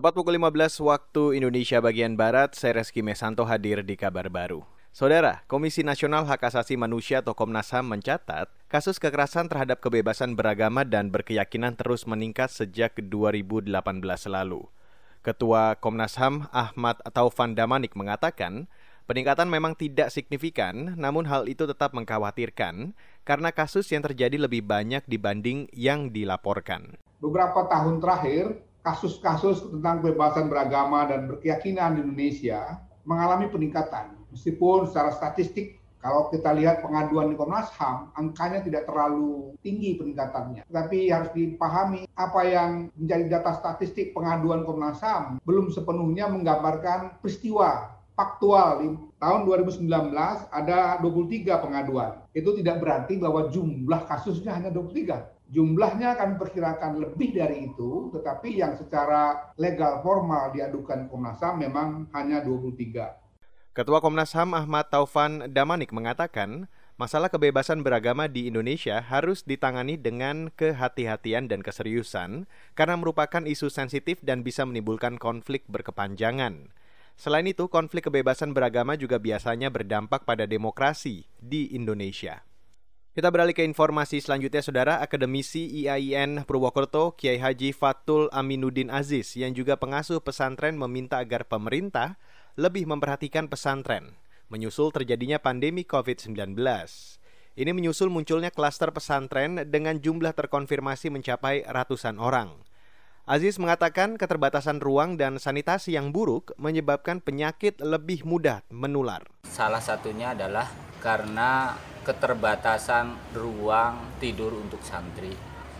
Tepat pukul 15 waktu Indonesia bagian Barat, saya Reski Mesanto hadir di kabar baru. Saudara, Komisi Nasional Hak Asasi Manusia atau Komnas HAM mencatat kasus kekerasan terhadap kebebasan beragama dan berkeyakinan terus meningkat sejak 2018 lalu. Ketua Komnas HAM Ahmad Taufan Damanik mengatakan, peningkatan memang tidak signifikan, namun hal itu tetap mengkhawatirkan karena kasus yang terjadi lebih banyak dibanding yang dilaporkan. Beberapa tahun terakhir, kasus-kasus tentang kebebasan beragama dan berkeyakinan di Indonesia mengalami peningkatan. Meskipun secara statistik kalau kita lihat pengaduan di Komnas HAM, angkanya tidak terlalu tinggi peningkatannya. Tapi harus dipahami apa yang menjadi data statistik pengaduan Komnas HAM belum sepenuhnya menggambarkan peristiwa faktual di tahun 2019 ada 23 pengaduan. Itu tidak berarti bahwa jumlah kasusnya hanya 23 Jumlahnya kami perkirakan lebih dari itu, tetapi yang secara legal formal diadukan Komnas HAM memang hanya 23. Ketua Komnas HAM Ahmad Taufan Damanik mengatakan, masalah kebebasan beragama di Indonesia harus ditangani dengan kehati-hatian dan keseriusan karena merupakan isu sensitif dan bisa menimbulkan konflik berkepanjangan. Selain itu, konflik kebebasan beragama juga biasanya berdampak pada demokrasi di Indonesia. Kita beralih ke informasi selanjutnya, Saudara. Akademisi IAIN Purwokerto, Kiai Haji Fatul Aminuddin Aziz, yang juga pengasuh pesantren meminta agar pemerintah lebih memperhatikan pesantren, menyusul terjadinya pandemi COVID-19. Ini menyusul munculnya klaster pesantren dengan jumlah terkonfirmasi mencapai ratusan orang. Aziz mengatakan keterbatasan ruang dan sanitasi yang buruk menyebabkan penyakit lebih mudah menular. Salah satunya adalah karena keterbatasan ruang tidur untuk santri.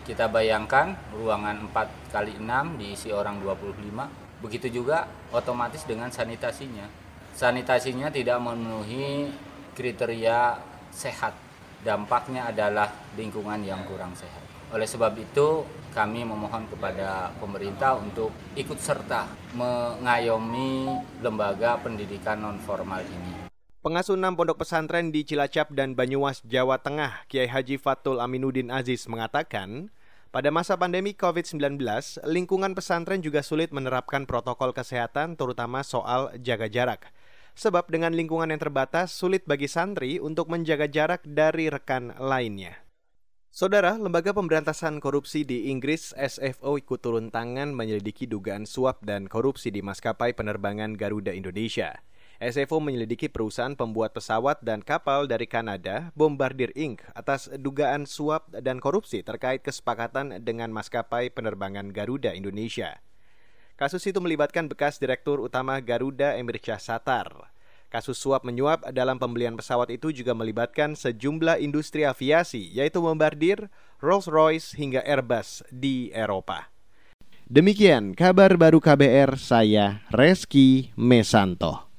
Kita bayangkan ruangan 4 kali 6 diisi orang 25, begitu juga otomatis dengan sanitasinya. Sanitasinya tidak memenuhi kriteria sehat. Dampaknya adalah lingkungan yang kurang sehat. Oleh sebab itu, kami memohon kepada pemerintah untuk ikut serta mengayomi lembaga pendidikan non formal ini. Pengasuh enam pondok pesantren di Cilacap dan Banyumas, Jawa Tengah, Kiai Haji Fatul Aminuddin Aziz mengatakan, pada masa pandemi COVID-19, lingkungan pesantren juga sulit menerapkan protokol kesehatan terutama soal jaga jarak. Sebab dengan lingkungan yang terbatas, sulit bagi santri untuk menjaga jarak dari rekan lainnya. Saudara, Lembaga Pemberantasan Korupsi di Inggris SFO ikut turun tangan menyelidiki dugaan suap dan korupsi di maskapai penerbangan Garuda Indonesia. SFO menyelidiki perusahaan pembuat pesawat dan kapal dari Kanada, Bombardier Inc., atas dugaan suap dan korupsi terkait kesepakatan dengan maskapai penerbangan Garuda Indonesia. Kasus itu melibatkan bekas Direktur Utama Garuda Emir Satar. Kasus suap menyuap dalam pembelian pesawat itu juga melibatkan sejumlah industri aviasi, yaitu Bombardier, Rolls-Royce, hingga Airbus di Eropa. Demikian kabar baru KBR, saya Reski Mesanto.